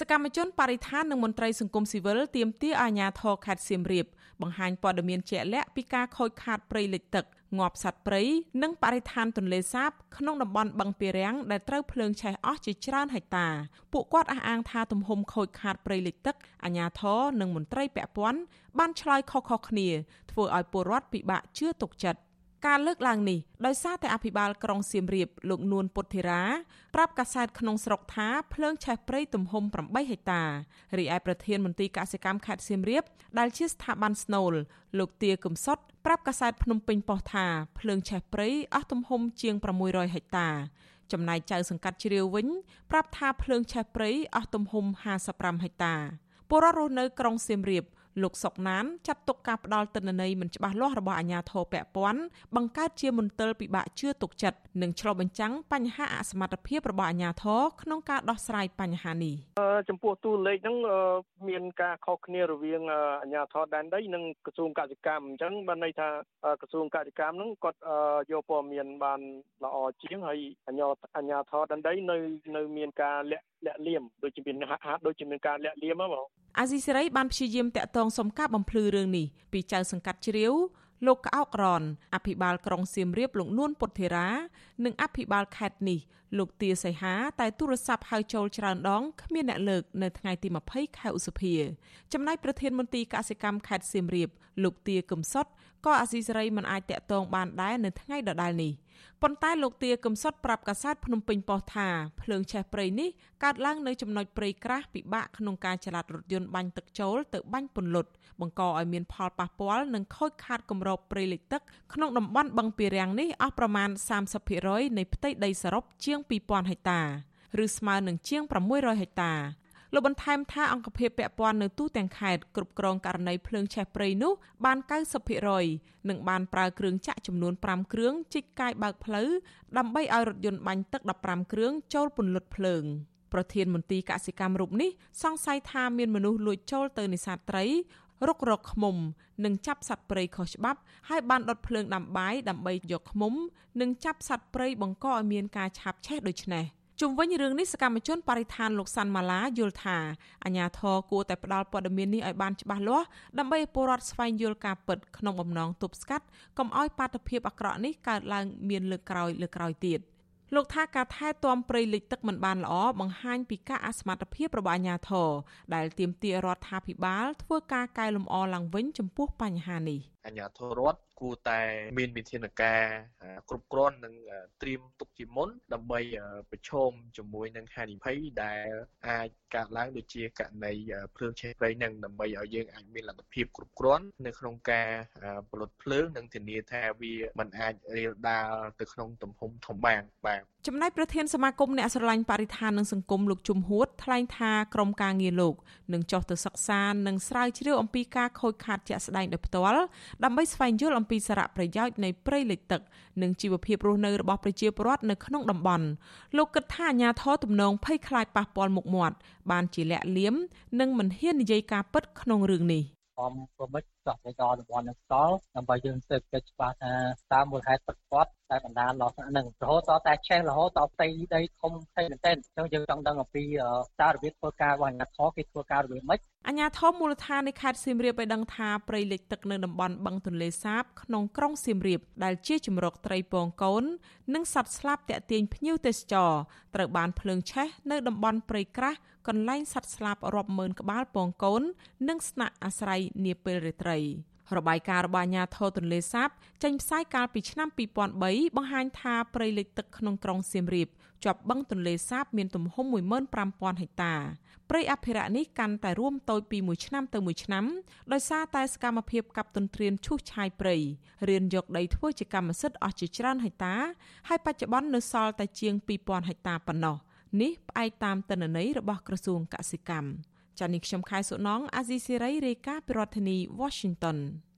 សកម្មជនបរិស្ថាននិងមន្ត្រីសង្គមស៊ីវិលទាមទារអាជ្ញាធរខេត្តសៀមរាបបង្ហាញព័ត៌មានជាក់លាក់ពីការខូចខាតព្រៃលិចទឹកងាប់សត្វព្រៃនិងបរិស្ថានទន្លេសាបក្នុងតំបន់បឹងពារាំងដែលត្រូវភ្លើងឆេះអស់ជាច្រើនហិកតាពួកគាត់អះអាងថាទំហំខូចខាតព្រៃលិចទឹកអាជ្ញាធរនិងមន្ត្រីពាក់ព័ន្ធបានឆ្លើយខុសៗគ្នាធ្វើឲ្យពលរដ្ឋពិបាកជឿទុកចិត្ត ការលើកឡើងនេះដោយសារតែអភិបាលក្រុងសៀមរាបលោកនួនពុទ្ធិរាប្រាប់កាសែតក្នុងស្រុកថាភ្លើងឆេះព្រៃទំហំ8ហិកតារីឯប្រធានមន្ត្រីកសិកម្មខេត្តសៀមរាបដែលជាស្ថាប័នស្នូលលោកទាកំសុតប្រាប់កាសែតភ្នំពេញប៉ុស្តិ៍ថាភ្លើងឆេះព្រៃអស់ទំហំជាង600ហិកតាចំណែកចៅសង្កាត់ជ្រាវវិញប្រាប់ថាភ្លើងឆេះព្រៃអស់ទំហំ55ហិកតាពលរដ្ឋរស់នៅក្រុងសៀមរាប លោកសុកណានចាត់ទុកការផ្ដាល់ទិន្នន័យមិនច្បាស់លាស់របស់អាជ្ញាធរពាក់ព័ន្ធបង្កើតជាមន្ទិលពិបាកជឿទុកចិត្តនិងឆ្លុះបញ្ចាំងបញ្ហាអសមត្ថភាពរបស់អាជ្ញាធរក្នុងការដោះស្រាយបញ្ហានេះចំពោះតួលេខហ្នឹងមានការខុសគ្នារវាងអាជ្ញាធរដែនដីនិងក្រសួងកសិកម្មអញ្ចឹងបានន័យថាក្រសួងកសិកម្មហ្នឹងគាត់យកព័ត៌មានបានល្អជាងហើយអាជ្ញាអាជ្ញាធរដែនដីនៅនៅមានការលាក់លាក់លៀមដូចជាមានហាក់ហាក់ដូចជាមានការលាក់លៀមហ្មងអាស៊ីសេរីបានព្យាយាមតាក់ទងសុំការបំភ្លឺរឿងនេះពីចៅសង្កាត់ជ្រាវលោកក្អោករនអភិបាលក្រុងសៀមរាបលោកនួនពុទ្ធិរា និងអភិបាលខេត្តនេះលោកទាសីហាតែទូរស័ព្ទហៅចូលច្រើនដងគ្មានអ្នកលើកនៅថ្ងៃទី20ខែឧសភាចំណែកប្រធានមន្ត្រីកសិកម្មខេត្តសៀមរាបលោកទាកឹមសុតក៏អាស៊ីសេរីមិនអាចតាក់ទងបានដែរនៅថ្ងៃដដែលនេះ ប៉ុន្តែលោកទាកំសុតប្រាប់កាសែតភ្នំពេញប៉ុស្តិ៍ថាភ្លើងឆេះព្រៃនេះកើតឡើងនៅចំណុចព្រៃក្រាស់ពិបាកក្នុងការចល័តរថយន្តបាញ់ទឹកចូលទៅបាញ់ពន្លត់បង្កឲ្យមានផលប៉ះពាល់និងខូចខាតគម្របព្រៃលិចទឹកក្នុងតំបន់បឹងពារាំងនេះអស់ប្រមាណ30%នៃផ្ទៃដីសរុបជាង2000ហិកតាឬស្មើនឹងជាង600ហិកតា លោកបន្ថែមថាអង្គភាពពាក់ព័ន្ធនៅទូទាំងខេត្តគ្រប់គ្រងករណីភ្លើងឆេះព្រៃនោះបាន90%និងបានប្រើគ្រឿងចាក់ចំនួន5គ្រឿងជីកកាយបើកផ្លូវដើម្បីឲ្យរថយន្តបាញ់ទឹក15គ្រឿងចូលពន្លត់ភ្លើងប្រធានមន្ទីរកសិកម្មរូបនេះសង្ស័យថាមានមនុស្សលួចចូលទៅនេសាទត្រីរុករកឃ្មុំនិងចាប់សត្វព្រៃខុសច្បាប់ហើយបានដុតភ្លើងដាំបាយដើម្បីយកឃ្មុំ និងចាប់សត្វព្រៃបង្កឲ្យមានការឆាបឆេះដូចនេះ។ ជុំវិញរឿងនេះសកម្មជនបរិស្ថានលោកសាន់ម៉ាឡាយល់ថាអាញាធរគួរតែផ្ដល់ព័ត៌មាននេះឲ្យបានច្បាស់លាស់ដើម្បីឲ្យពលរដ្ឋស្វែងយល់ការពិតក្នុងបំណងទប់ស្កាត់កុំឲ្យបាតុភិបអាក្រក់នេះកើតឡើងមានលើកក្រោយលើកក្រោយទៀតលោកថាការថែទាំព្រៃលិចទឹកមិនបានល្អបង្ហាញពីការអសមត្ថភាពរបស់អាជ្ញាធរដែលទាមទាររដ្ឋាភិបាលធ្វើការកែលម្អឡើងវិញចំពោះបញ្ហានេះអាជ្ញាធររដ្ឋគួរតែមានវិធានការគ្រប់គ្រាន់និងត្រៀមទុកជាមុន ដើម្បីប្រឈមជាមួយនឹងហានិភ័យដែលអាចកើតឡើងដូចជាករណីភ្លើងឆេះព្រៃនឹងដើម្បីឲ្យយើងអាចមានលទ្ធភាពគ្រប់គ្រាន់នៅក្នុងការផលិតភ្លើងនិងធានាថាវាមិនអាចរាលដាលទៅក្នុងទំហំធំបានបាទចំណែកប្រធានសមាគមអ្នកស្រឡាញ់បរិស្ថាននិងសង្គមលោកជុំហួតថ្លែងថាក្រុមការងារលោកនឹងចុះទៅសិក្សានិងស្រាវជ្រាវអំពីការខូចខាតជាក់ស្ដែងដោយផ្ទាល់ដើម្បីស្វែងយល់អំពីសារៈប្រយោជន៍នៃព្រៃលិចទឹក និងជីវភាពរស់នៅរបស់ប្រជាពលរដ្ឋនៅក្នុងតំបន់លោកគិតថាអាញាធរទំនងភ័យខ្លាចប៉ះពាល់មុខមាត់បានជាលាក់លៀមនិងមិនហ៊ាននិយាយការពិតក្នុងរឿងនេះខំប្រមិចចោះទៅដល់តំបន់នឹងស្ទល់ដើម្បីយើងស៊ើបកិច្ចច្បាស់ថាតើមូលហេតុពិតប្រាកដតែបណ្ដាលដល់ហ្នឹងរហូតដល់តែឆេះរហូតដល់ផ្ទៃដីធំផ្ទៃមែនទែនអញ្ចឹងយើងចង់ដឹងអំពីតើរបៀបធ្វើការរបស់អាជ្ញាធរគេធ្វើការរបៀបម៉េចអាជ្ញាធរមូលដ្ឋាននៃខេត្តសៀមរាបបានដឹងថាព្រៃលិចទឹកនៅតំបន់បឹងទន្លេសាបក្នុងក្រុងសៀមរាបដែលជាជំរកត្រីពងកូន និងសត្វស្លាបតាក់ទាញភ្ញៀវទេសចរត្រូវបានភ្លើងឆេះនៅតំបន់ព្រៃក្រាស់កន្លែងសត្វស្លាបរាប់ម៉ឺនក្បាលពងកូន និងស្នាក់អាស្រ័យនាពេលរាត្រីរបាយការណ៍របស់អាជ្ញាធរទន្លេសាបចេញផ្សាយកាលពីឆ្នាំ2003បង្ហាញថាព្រៃលិចទឹកក្នុងក្រុងសៀមរាបជាប់បឹងទន្លេសាបមានទំហំ15000ហិកតាព្រៃអភិរក្សនេះកាន់តែរួមតូចពីមួយឆ្នាំទៅមួយឆ្នាំដោយសារតែសកម្មភាពកាប់ទន្ទ្រានឈូសឆាយព្រៃរៀនយកដីធ្វើជាកម្មសិទ្ធិអស់ជាច្រើនហិកតា ហើយបច្ចុប្បន្ននៅសល់តែជាង2000ហិកតាប៉ុណ្ណោះនេះផ្អែកតាមទិន្នន័យរបស់ក្រសួងកសិកម្ម ចា៎នេះខ្ញុំខែសុណងអាស៊ីសេរីរាយការណ៍ពីរដ្ឋធានី Washington